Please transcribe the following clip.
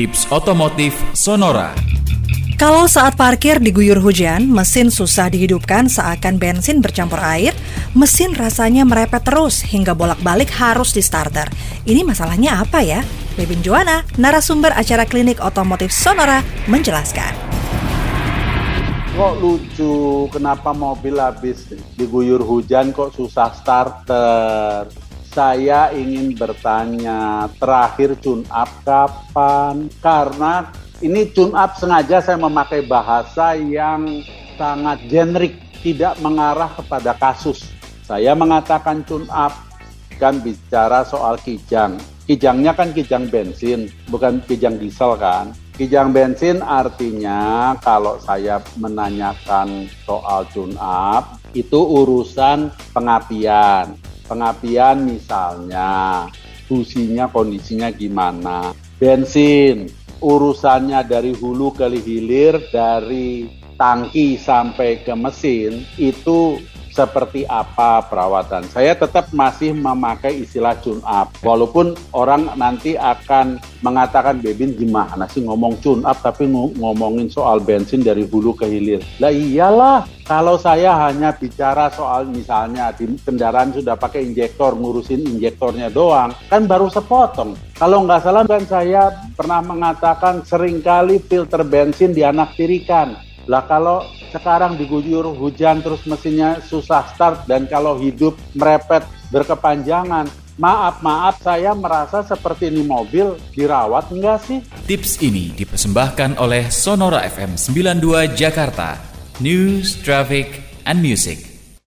Tips otomotif Sonora. Kalau saat parkir diguyur hujan, mesin susah dihidupkan seakan bensin bercampur air, mesin rasanya merepet terus hingga bolak-balik harus di starter. Ini masalahnya apa ya? Bebin Joana, narasumber acara klinik otomotif Sonora, menjelaskan. Kok lucu, kenapa mobil habis diguyur hujan kok susah starter? Saya ingin bertanya, terakhir tune up kapan? Karena ini tune up sengaja saya memakai bahasa yang sangat generik, tidak mengarah kepada kasus. Saya mengatakan tune up, kan bicara soal kijang. Kijangnya kan kijang bensin, bukan kijang diesel kan. Kijang bensin artinya kalau saya menanyakan soal tune up, itu urusan pengapian. Pengapian misalnya, businya kondisinya gimana. Bensin, urusannya dari hulu ke hilir, dari tangki sampai ke mesin, itu seperti apa perawatan. Saya tetap masih memakai istilah tune up. Walaupun orang nanti akan mengatakan Bebin gimana sih ngomong tune up tapi ngomongin soal bensin dari hulu ke hilir. Lah iyalah, kalau saya hanya bicara soal misalnya di kendaraan sudah pakai injektor, ngurusin injektornya doang, kan baru sepotong. Kalau nggak salah kan saya pernah mengatakan sering kali filter bensin dianaktirikan lah kalau sekarang diguyur hujan terus mesinnya susah start dan kalau hidup merepet berkepanjangan, maaf maaf saya merasa seperti ini mobil dirawat enggak sih? Tips ini dipersembahkan oleh Sonora FM 92 Jakarta, News, Traffic, and Music.